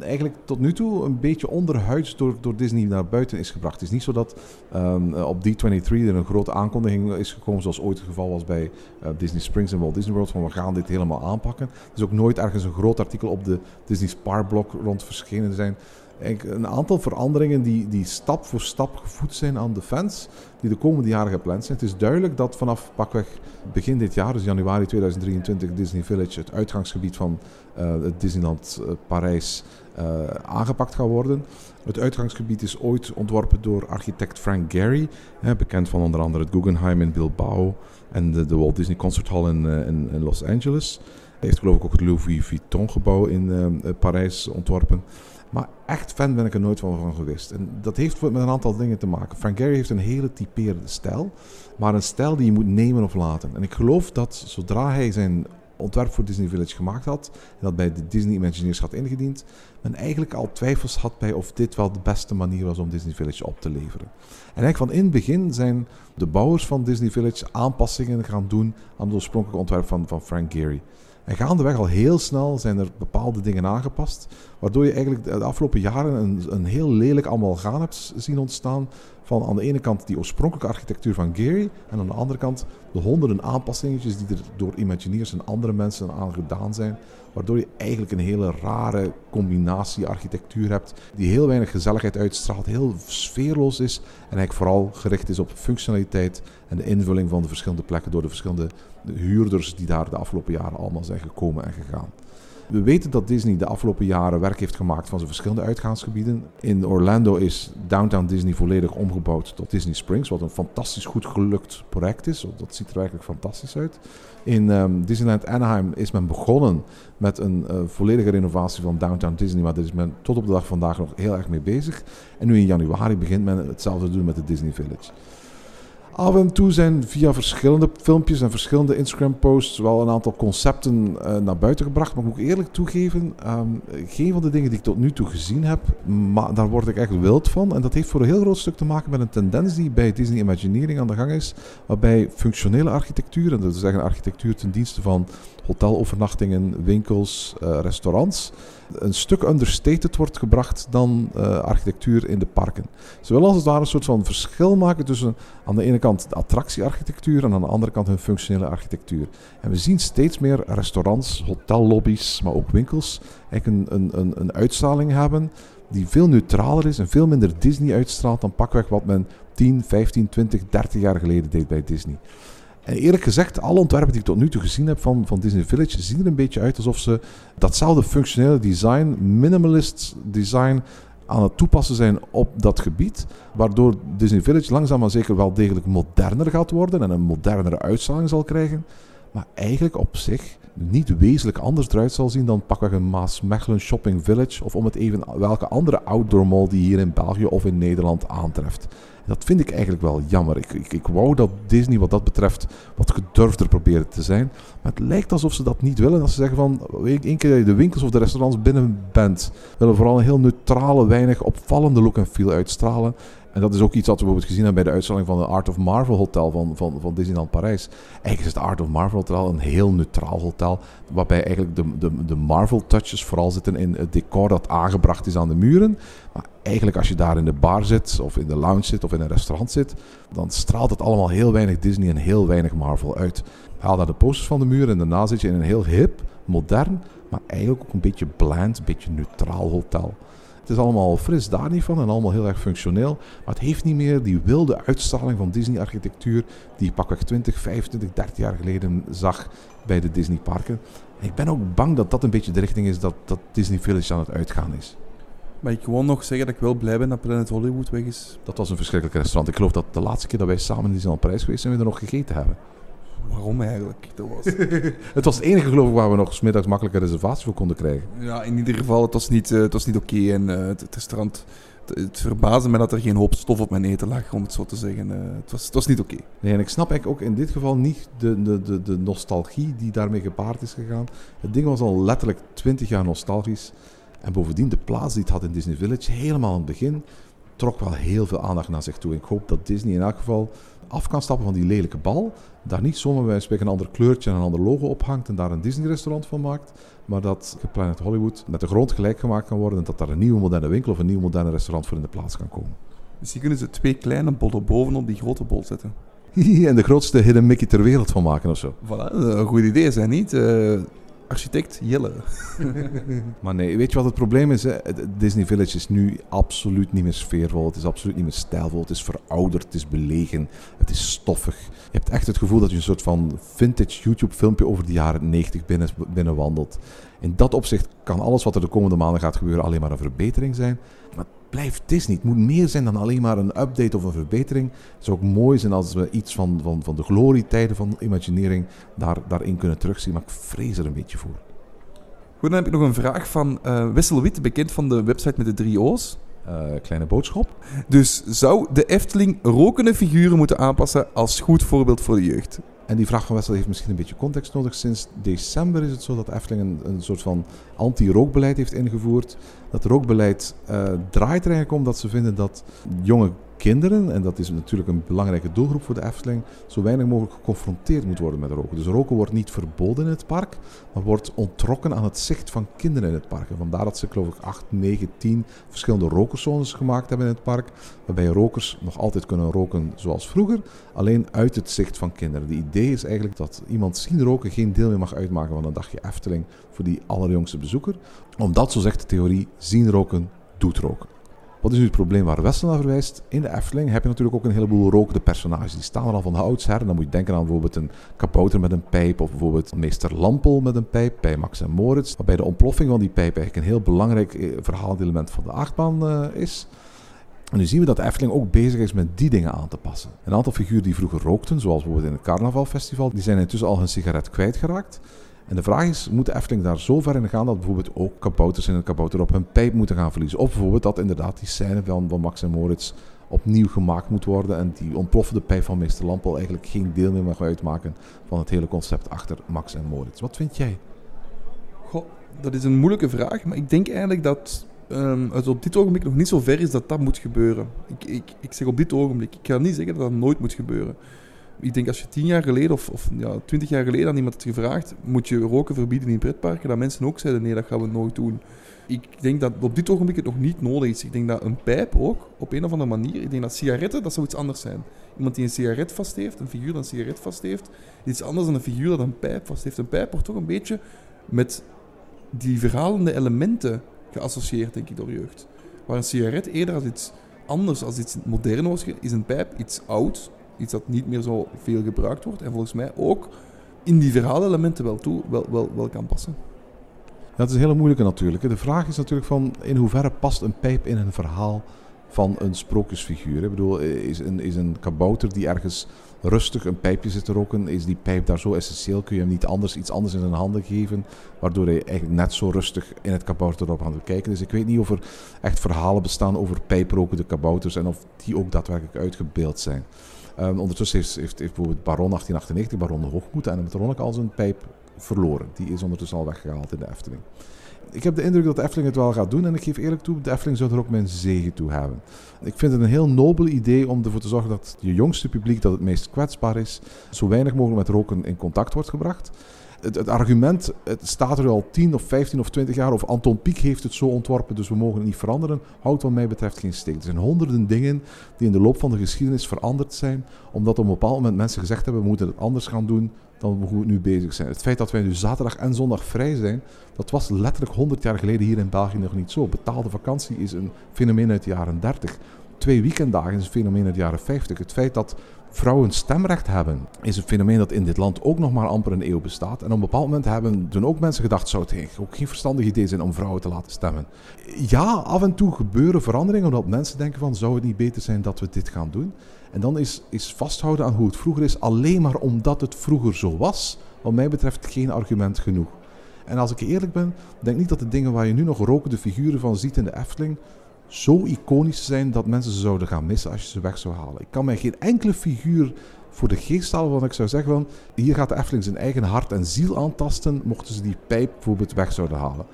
eigenlijk tot nu toe een beetje onderhuids door, door Disney naar buiten is gebracht. Het is niet zo dat um, op D23 er een grote aankondiging is gekomen, zoals ooit het geval was bij uh, Disney Springs en Walt Disney World, van we gaan dit helemaal aanpakken. Er is ook nooit ergens een groot artikel op de Disney Spar blog rond verschenen zijn een aantal veranderingen die, die stap voor stap gevoed zijn aan de fans, die de komende jaren gepland zijn. Het is duidelijk dat vanaf pakweg begin dit jaar, dus januari 2023, Disney Village, het uitgangsgebied van uh, het Disneyland uh, Parijs, uh, aangepakt gaat worden. Het uitgangsgebied is ooit ontworpen door architect Frank Gehry, bekend van onder andere het Guggenheim in Bilbao en de, Walt Disney Concert Hall in, in, Los Angeles. Hij heeft geloof ik ook het Louis Vuitton gebouw in Parijs ontworpen. Maar echt fan ben ik er nooit van, van geweest. En dat heeft met een aantal dingen te maken. Frank Gehry heeft een hele typerende stijl. Maar een stijl die je moet nemen of laten. En ik geloof dat zodra hij zijn ontwerp voor Disney Village gemaakt had... en dat bij de Disney Imagineers had ingediend... men eigenlijk al twijfels had bij of dit wel de beste manier was om Disney Village op te leveren. En eigenlijk van in het begin zijn de bouwers van Disney Village aanpassingen gaan doen... aan het oorspronkelijke ontwerp van, van Frank Gehry. En gaandeweg al heel snel zijn er bepaalde dingen aangepast, waardoor je eigenlijk de afgelopen jaren een, een heel lelijk amalgaan hebt zien ontstaan van aan de ene kant die oorspronkelijke architectuur van Gary en aan de andere kant de honderden aanpassingetjes die er door Imagineers en andere mensen aan gedaan zijn, waardoor je eigenlijk een hele rare combinatie architectuur hebt die heel weinig gezelligheid uitstraalt, heel sfeerloos is en eigenlijk vooral gericht is op functionaliteit en de invulling van de verschillende plekken door de verschillende huurders die daar de afgelopen jaren allemaal zijn gekomen en gegaan. We weten dat Disney de afgelopen jaren werk heeft gemaakt van zijn verschillende uitgaansgebieden. In Orlando is Downtown Disney volledig omgebouwd tot Disney Springs, wat een fantastisch goed gelukt project is. Dat ziet er werkelijk fantastisch uit. In um, Disneyland Anaheim is men begonnen met een uh, volledige renovatie van Downtown Disney, maar daar is men tot op de dag van vandaag nog heel erg mee bezig. En nu in januari begint men hetzelfde te doen met de Disney Village. Af en toe zijn via verschillende filmpjes en verschillende Instagram-posts wel een aantal concepten uh, naar buiten gebracht. Maar ik moet eerlijk toegeven, um, geen van de dingen die ik tot nu toe gezien heb, maar daar word ik echt wild van. En dat heeft voor een heel groot stuk te maken met een tendens die bij Disney Imagineering aan de gang is. Waarbij functionele architectuur, en dat is zeggen architectuur ten dienste van hotelovernachtingen, winkels, uh, restaurants een stuk understated wordt gebracht dan uh, architectuur in de parken. Ze willen als het ware een soort van verschil maken tussen aan de ene kant de attractiearchitectuur en aan de andere kant hun functionele architectuur. En we zien steeds meer restaurants, hotellobby's, maar ook winkels eigenlijk een, een, een, een uitstraling hebben die veel neutraler is en veel minder Disney uitstraalt dan pakweg wat men 10, 15, 20, 30 jaar geleden deed bij Disney. En eerlijk gezegd, alle ontwerpen die ik tot nu toe gezien heb van, van Disney Village zien er een beetje uit alsof ze datzelfde functionele design, minimalist design, aan het toepassen zijn op dat gebied. Waardoor Disney Village langzaam maar zeker wel degelijk moderner gaat worden en een modernere uitstraling zal krijgen. Maar eigenlijk op zich niet wezenlijk anders eruit zal zien dan pakweg een Maasmechelen Shopping Village. Of om het even welke andere outdoor mall die hier in België of in Nederland aantreft. Dat vind ik eigenlijk wel jammer. Ik, ik, ik wou dat Disney wat dat betreft wat gedurfder probeerde te zijn. Maar het lijkt alsof ze dat niet willen. Dat ze zeggen van, één keer dat je de winkels of de restaurants binnen bent, willen vooral een heel neutrale, weinig opvallende look en feel uitstralen. En dat is ook iets wat we bijvoorbeeld gezien hebben bij de uitstelling van het Art of Marvel Hotel van, van, van Disneyland Parijs. Eigenlijk is het Art of Marvel Hotel een heel neutraal hotel, waarbij eigenlijk de, de, de Marvel touches vooral zitten in het decor dat aangebracht is aan de muren. Maar eigenlijk als je daar in de bar zit, of in de lounge zit, of in een restaurant zit, dan straalt het allemaal heel weinig Disney en heel weinig Marvel uit. Haal daar de posters van de muren en daarna zit je in een heel hip, modern, maar eigenlijk ook een beetje bland, een beetje neutraal hotel. Het is allemaal fris daar niet van en allemaal heel erg functioneel. Maar het heeft niet meer die wilde uitstraling van Disney-architectuur die je pakweg 20, 25, 30 jaar geleden zag bij de Disney-parken. ik ben ook bang dat dat een beetje de richting is dat, dat Disney Village aan het uitgaan is. Maar ik gewoon nog zeggen dat ik wel blij ben dat Planet Hollywood weg is. Dat was een verschrikkelijk restaurant. Ik geloof dat de laatste keer dat wij samen in Disneyland Parijs geweest zijn, we er nog gegeten hebben. Waarom eigenlijk? Dat was... het was het enige geloof ik waar we nog smiddags makkelijke reservatie voor konden krijgen. Ja, in ieder geval, het was niet, uh, het was niet oké. En uh, het, het, restaurant, het, verbaasde me dat er geen hoop stof op mijn eten lag, om het zo te zeggen. Uh, het, was, het was niet oké. Nee, en ik snap eigenlijk ook in dit geval niet de, de, de, de nostalgie die daarmee gepaard is gegaan. Het ding was al letterlijk 20 jaar nostalgisch. En bovendien, de plaats die het had in Disney Village, helemaal aan het begin, trok wel heel veel aandacht naar zich toe. Ik hoop dat Disney in elk geval af kan stappen van die lelijke bal. Daar niet zomaar bij spreken een ander kleurtje en een ander logo ophangt en daar een Disney-restaurant van maakt. Maar dat Planet Hollywood met de grond gelijk gemaakt kan worden en dat daar een nieuwe moderne winkel of een nieuw moderne restaurant voor in de plaats kan komen. Misschien kunnen ze twee kleine bollen bovenop die grote bol zetten. en de grootste hidden Mickey ter wereld van maken of zo. Voilà, een goed idee, zijn niet? Uh, architect Jelle. maar nee, weet je wat het probleem is? Disney Village is nu absoluut niet meer sfeervol. Het is absoluut niet meer stijlvol. Het is verouderd, het is belegen, het is stoffig. Je hebt echt het gevoel dat je een soort van vintage YouTube-filmpje over de jaren 90 binnen, binnenwandelt. In dat opzicht kan alles wat er de komende maanden gaat gebeuren alleen maar een verbetering zijn. Maar blijft Disney. Het moet meer zijn dan alleen maar een update of een verbetering. Het zou ook mooi zijn als we iets van, van, van de glorietijden van Imagineering daar, daarin kunnen terugzien. Maar ik vrees er een beetje voor. Goed, dan heb ik nog een vraag van uh, Wessel Wit, bekend van de website met de drie O's. Uh, kleine boodschap. Dus zou de Efteling rokende figuren moeten aanpassen als goed voorbeeld voor de jeugd? En die vraag van Wessel heeft misschien een beetje context nodig. Sinds december is het zo dat Efteling een, soort van anti-rookbeleid heeft ingevoerd. Dat rookbeleid uh, draait er eigenlijk om dat ze vinden dat jonge kinderen, en dat is natuurlijk een belangrijke doelgroep voor de Efteling, zo weinig mogelijk geconfronteerd moet worden met roken. Dus roken wordt niet verboden in het park, maar wordt ontrokken aan het zicht van kinderen in het park. En vandaar dat ze, geloof ik, 8, 9, 10 verschillende rokerszones gemaakt hebben in het park, waarbij rokers nog altijd kunnen roken zoals vroeger, alleen uit het zicht van kinderen. De idee is eigenlijk dat iemand zien roken geen deel meer mag uitmaken van een dagje Efteling voor die allerjongste bezoeker. Omdat, zo zegt de theorie, zien roken doet roken. Wat is nu het probleem waar Wessel naar verwijst? In de Efteling heb je natuurlijk ook een heleboel rokende personages. Die staan er al van de oudsher. Dan moet je denken aan bijvoorbeeld een kabouter met een pijp. Of bijvoorbeeld meester Lampel met een pijp bij Max en Moritz. Waarbij de ontploffing van die pijp eigenlijk een heel belangrijk eh, verhalend element van de achtbaan uh, is. En nu zien we dat de Efteling ook bezig is met die dingen aan te passen. Een aantal figuren die vroeger rookten, zoals bijvoorbeeld in het Carnavalfestival, die zijn intussen al hun sigaret kwijtgeraakt. En de vraag is, moet de Efteling daar zo ver in gaan dat bijvoorbeeld ook kabouters in het kabouter op hun pijp moeten gaan verliezen? Of bijvoorbeeld dat inderdaad die scène van, van Max en Moritz opnieuw gemaakt moet worden en die ontploffende pijp van meester Lampel eigenlijk geen deel meer mag uitmaken van het hele concept achter Max en Moritz. Wat vind jij? Goh, dat is een moeilijke vraag, maar ik denk eigenlijk dat um, het op dit ogenblik nog niet zo ver is dat dat moet gebeuren. Ik, ik, ik zeg op dit ogenblik, ik ga niet zeggen dat dat nooit moet gebeuren. Ik denk als je tien jaar geleden of, of ja, twintig jaar geleden aan iemand had gevraagd, moet je roken verbieden in pretparken, dat mensen ook zeiden, nee, dat gaan we nooit doen. Ik denk dat op dit ogenblik het nog niet nodig is. Ik denk dat een pijp ook, op een of andere manier, ik denk dat sigaretten, dat zou iets anders zijn. Iemand die een sigaret vast heeft, een figuur dat een sigaret vast heeft, iets anders dan een figuur dat een pijp vast heeft. Een pijp wordt toch een beetje met die verhalende elementen geassocieerd, denk ik, door jeugd. Waar een sigaret eerder als iets anders, als iets modern was, is een pijp iets oud, iets dat niet meer zo veel gebruikt wordt. En volgens mij ook in die verhaalelementen wel, toe, wel, wel, wel kan passen. Dat is een hele moeilijke natuurlijk. De vraag is natuurlijk van in hoeverre past een pijp in een verhaal van een sprookjesfiguur. Ik bedoel, is een, is een kabouter die ergens rustig een pijpje zit te roken, is die pijp daar zo essentieel? Kun je hem niet anders, iets anders in zijn handen geven, waardoor hij eigenlijk net zo rustig in het kabouter op aan het kijken is. Ik weet niet of er echt verhalen bestaan over pijprokende kabouters en of die ook daadwerkelijk uitgebeeld zijn. Um, ondertussen heeft, heeft, heeft, bijvoorbeeld Baron 1898, Baron de Hoogmoed en Ronnek al zijn pijp verloren. Die is ondertussen al weggehaald in de Efteling. Ik heb de indruk dat de het wel gaat doen en ik geef eerlijk toe, de Efteling zou er ook mijn zegen toe hebben. Ik vind het een heel nobel idee om ervoor te zorgen dat je jongste publiek, dat het meest kwetsbaar is, zo weinig mogelijk met roken in contact wordt gebracht. Het, het, argument, het staat er al 10 of 15 of 20 jaar, of Anton Pieck heeft het zo ontworpen, dus we mogen het niet veranderen, houdt wat mij betreft geen steek. Er zijn honderden dingen die in de loop van de geschiedenis veranderd zijn, omdat op een bepaald moment mensen gezegd hebben, we moeten het anders gaan doen dan we nu bezig zijn. Het feit dat wij nu zaterdag en zondag vrij zijn, dat was letterlijk 100 jaar geleden hier in België nog niet zo. Betaalde vakantie is een fenomeen uit de jaren 30. Twee weekenddagen is een fenomeen uit de jaren 50. Het feit dat vrouwen stemrecht hebben, is een fenomeen dat in dit land ook nog maar amper een eeuw bestaat. En op een bepaald moment hebben toen ook mensen gedacht, zou het ook geen verstandig idee zijn om vrouwen te laten stemmen. Ja, af en toe gebeuren veranderingen omdat mensen denken van, zou het niet beter zijn dat we dit gaan doen? En dan is, is vasthouden aan hoe het vroeger is, alleen maar omdat het vroeger zo was, wat mij betreft geen argument genoeg. En als ik eerlijk ben, denk niet dat de dingen waar je nu nog rokende figuren van ziet in de Efteling zo iconisch zijn dat mensen ze zouden gaan missen als je ze weg zou halen. Ik kan mij geen enkele figuur voor de geest halen waarvan ik zou zeggen van hier gaat de Efteling zijn eigen hart en ziel aantasten mochten ze die pijp bijvoorbeeld weg zouden halen.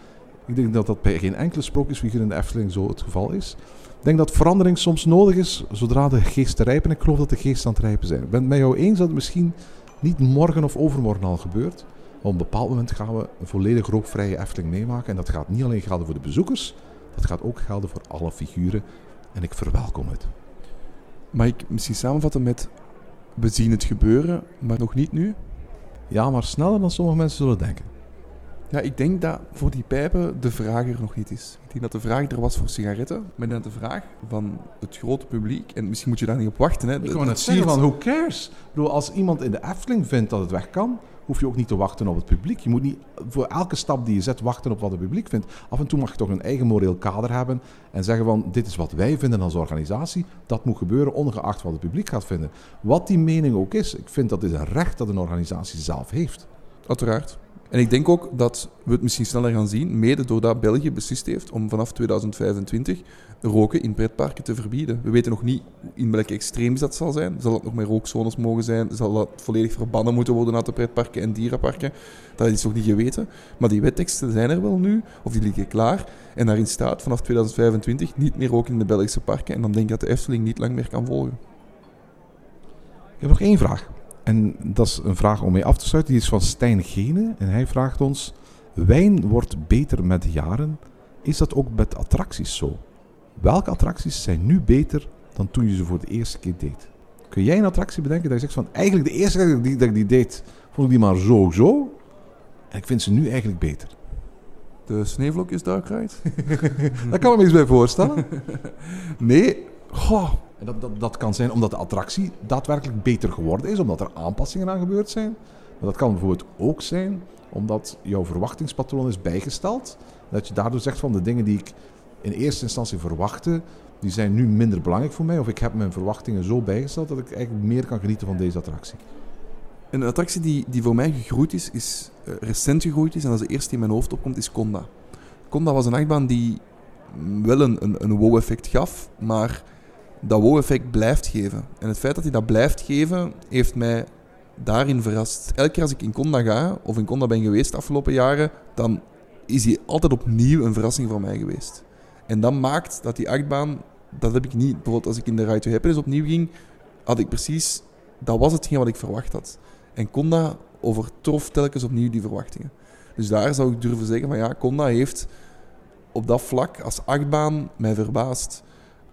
Ik denk dat dat bij geen enkele sprookjesfiguur in de Efteling zo het geval is. Ik denk dat verandering soms nodig is zodra de geest rijpen. En ik geloof dat de geest aan het rijpen zijn. Ik ben het met jou eens dat het misschien niet morgen of overmorgen al gebeurt. Maar op een bepaald moment gaan we een volledig rookvrije Efteling meemaken. En dat gaat niet alleen gelden voor de bezoekers, dat gaat ook gelden voor alle figuren. En ik verwelkom het. Mag ik misschien samenvatten met we zien het gebeuren, maar nog niet nu? Ja, maar sneller dan sommige mensen zullen denken. Ja, ik denk dat voor die pijpen de vraag er nog niet is. Ik denk dat de vraag er was voor sigaretten, maar dat de vraag van het grote publiek, en misschien moet je daar niet op wachten. Hè, ik kan het zien van, who cares? Bedoel, als iemand in de Efteling vindt dat het weg kan, hoef je ook niet te wachten op het publiek. Je moet niet voor elke stap die je zet wachten op wat het publiek vindt. Af en toe mag je toch een eigen moreel kader hebben en zeggen van dit is wat wij vinden als organisatie. Dat moet gebeuren ongeacht wat het publiek gaat vinden. Wat die mening ook is, ik vind dat is een recht dat een organisatie zelf heeft. Uiteraard. En ik denk ook dat we het misschien sneller gaan zien, mede doordat België beslist heeft om vanaf 2025 roken in pretparken te verbieden. We weten nog niet in welke extreem dat zal zijn. Zal het nog meer rookzones mogen zijn? Zal dat volledig verbannen moeten worden uit de pretparken en dierenparken? Dat is nog niet geweten. Maar die wetteksten zijn er wel nu, of die liggen klaar. En daarin staat vanaf 2025 niet meer roken in de Belgische parken. En dan denk ik dat de Efteling niet lang meer kan volgen. Ik heb nog één vraag. En dat is een vraag om mee af te sluiten. Die is van Stijn Gene. En hij vraagt ons: Wijn wordt beter met jaren. Is dat ook met attracties zo? Welke attracties zijn nu beter dan toen je ze voor de eerste keer deed? Kun jij een attractie bedenken dat je zegt van eigenlijk de eerste keer dat ik die deed, vond ik die maar zo zo. En ik vind ze nu eigenlijk beter. De sneeuwvlokjes Dark Ride? Daar kan ik me iets bij voorstellen. Nee, goh, dat, dat, dat kan zijn omdat de attractie daadwerkelijk beter geworden is, omdat er aanpassingen aan gebeurd zijn. Maar dat kan bijvoorbeeld ook zijn omdat jouw verwachtingspatroon is bijgesteld. Dat je daardoor zegt van de dingen die ik in eerste instantie verwachtte, die zijn nu minder belangrijk voor mij. Of ik heb mijn verwachtingen zo bijgesteld dat ik eigenlijk meer kan genieten van deze attractie. Een attractie die, die voor mij gegroeid is, is uh, recent gegroeid is en als de eerste die in mijn hoofd opkomt, is Conda. Conda was een achtbaan die wel een, een, een wow-effect gaf, maar dat wow-effect blijft geven. En het feit dat hij dat blijft geven, heeft mij daarin verrast. Elke keer als ik in Conda ga, of in Conda ben geweest de afgelopen jaren, dan is hij altijd opnieuw een verrassing voor mij geweest. En dat maakt dat die achtbaan, dat heb ik niet. Bijvoorbeeld als ik in de Ride to Happiness opnieuw ging, had ik precies dat was hetgeen wat ik verwacht had. En Conda overtrof telkens opnieuw die verwachtingen. Dus daar zou ik durven zeggen van ja, Conda heeft op dat vlak als achtbaan mij verbaasd.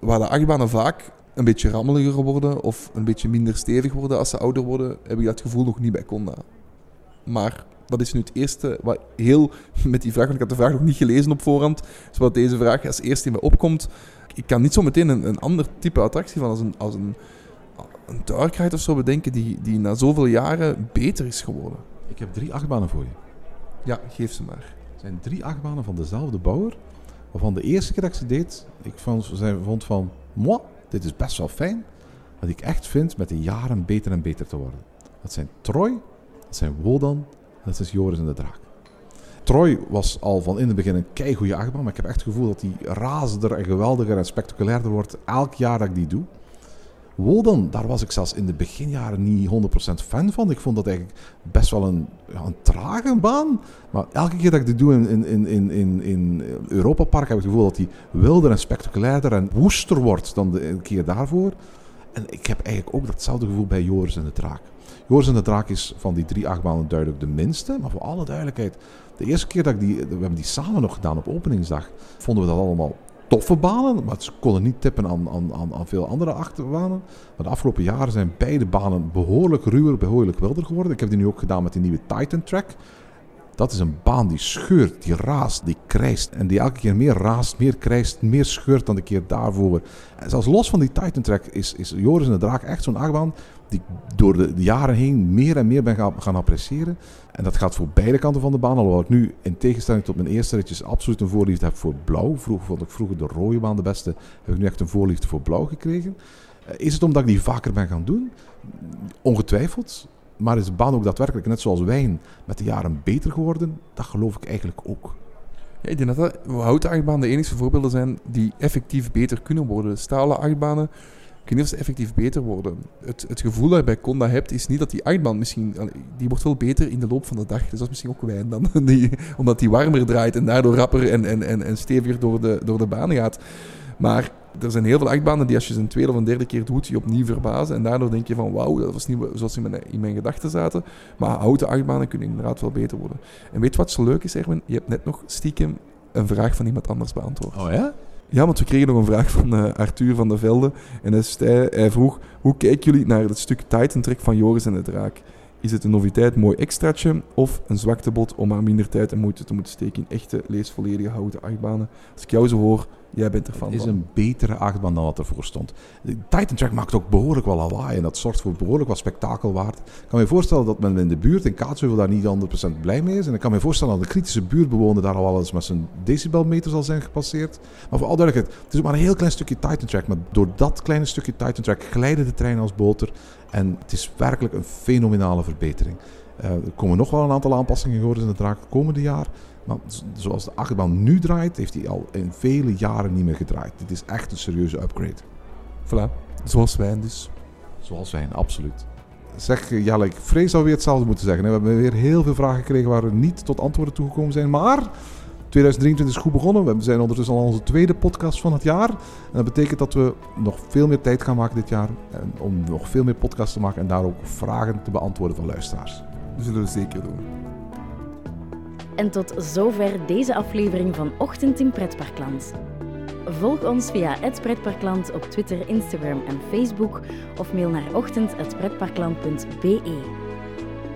Waar de achtbanen vaak een beetje rammeliger worden of een beetje minder stevig worden als ze ouder worden, heb ik dat gevoel nog niet bij Conda. Maar dat is nu het eerste wat heel met die vraag, want ik had de vraag nog niet gelezen op voorhand, dus wat deze vraag als eerste in me opkomt. Ik kan niet zo meteen een, een ander type attractie van als een, als een, een Dark of zo bedenken die, die na zoveel jaren beter is geworden. Ik heb drie achtbanen voor je. Ja, geef ze maar. Het zijn drie achtbanen van dezelfde bouwer. Waarvan de eerste keer dat ik ze deed, ik vond, vond van, moi, dit is best wel fijn. Wat ik echt vind met de jaren beter en beter te worden. Dat zijn Troy, dat zijn Wodan dat is Joris en de Draak. Troy was al van in het begin een keigoede achtbaan, maar ik heb echt het gevoel dat die razender en geweldiger en spectaculairder wordt elk jaar dat ik die doe. Wodan, daar was ik zelfs in de beginjaren niet 100% fan van. Ik vond dat eigenlijk best wel een, een trage baan. Maar elke keer dat ik dit doe in, in, in, in, in Europa Park, heb ik het gevoel dat die wilder en spectaculairder en woester wordt dan de keer daarvoor. En ik heb eigenlijk ook datzelfde gevoel bij Joris en de Draak. Joris en de Draak is van die drie achtbanen duidelijk de minste. Maar voor alle duidelijkheid, de eerste keer dat ik die, we hebben die samen nog gedaan op openingsdag, vonden we dat allemaal toffe banen, maar ze konden niet tippen aan, aan, aan, veel andere achterbanen. Maar de afgelopen jaren zijn beide banen behoorlijk ruwer, behoorlijk wilder geworden. Ik heb die nu ook gedaan met die nieuwe Titan Track. Dat is een baan die scheurt, die raast, die krijst. En die elke keer meer raast, meer krijst, meer scheurt dan de keer daarvoor. En zelfs los van die Titan Track is, is Joris en de Draak echt zo'n achtbaan die ik door de, jaren heen meer en meer ben gaan, gaan appreciëren. En dat gaat voor beide kanten van de baan. Alhoewel ik nu in tegenstelling tot mijn eerste ritjes absoluut een voorliefde heb voor blauw. Vroeger vond ik vroeger de rode baan de beste. Heb ik nu echt een voorliefde voor blauw gekregen. Eh, is het omdat ik die vaker ben gaan doen? Ongetwijfeld. Maar is de baan ook daadwerkelijk, net zoals wijn, met de jaren beter geworden? Dat geloof ik eigenlijk ook. Ja, ik denk dat, houten achtbanen de enige voorbeelden zijn die effectief beter kunnen worden. Stalen achtbanen of ze effectief beter worden. Het, het gevoel dat je bij Conda hebt, is niet dat die achtbaan misschien... Die wordt wel beter in de loop van de dag. Dus dat is misschien ook wijn dan. Omdat die warmer draait en daardoor rapper en, en, en, steviger door de, door de baan gaat. Maar er zijn heel veel achtbanen die als je ze een tweede of een derde keer doet, je opnieuw verbazen. En daardoor denk je van wauw, dat was niet zoals in mijn, in mijn gedachten zaten. Maar houten achtbanen kunnen inderdaad wel beter worden. En weet wat zo leuk is, Erwin? Je hebt net nog stiekem een vraag van iemand anders beantwoord. Oh ja? Ja, want we kregen nog een vraag van uh, Arthur van der Velde. En hij, hij, vroeg, hoe kijken jullie naar het stuk Titan Trek van Joris en de Draak? Is het een noviteit, mooi extraatje of een zwaktebod om maar minder tijd en moeite te moeten steken in echte, leesvolledige houten achtbanen? Als ik jou zo hoor, Jij bent er van. Het is een betere achtbaan dan wat ervoor stond. De Titan Track maakt ook behoorlijk wel lawaai en dat zorgt voor behoorlijk wat spektakelwaard. Ik kan me voorstellen dat men in de buurt in Kaatsheuvel daar niet 100% blij mee is. En ik kan me voorstellen dat de kritische buurtbewoner daar al wel eens met zijn decibelmeter zal zijn gepasseerd. Maar voor al duidelijkheid, het is maar een heel klein stukje Titan Track. Maar door dat kleine stukje Titan Track glijden de treinen als boter. En het is werkelijk een fenomenale verbetering. Uh, er komen nog wel een aantal aanpassingen geworden in de draak komende jaar. Maar zoals de achtbaan nu draait, heeft hij al in vele jaren niet meer gedraaid. Dit is echt een serieuze upgrade. Voilà, zoals wijn dus. Zoals wijn, absoluut. Zeg, Jelle, ik vrees alweer hetzelfde moeten zeggen. We hebben weer heel veel vragen gekregen waar we niet tot antwoorden toegekomen zijn. Maar 2023 is goed begonnen. We zijn ondertussen al onze tweede podcast van het jaar. En dat betekent dat we nog veel meer tijd gaan maken dit jaar. Om nog veel meer podcasts te maken en daar ook vragen te beantwoorden van luisteraars. Dat zullen we zeker doen. En tot zover deze aflevering van Ochtend in Pretparkland. Volg ons via het Pretparkland op Twitter, Instagram en Facebook of mail naar ochtend.pretparkland.be.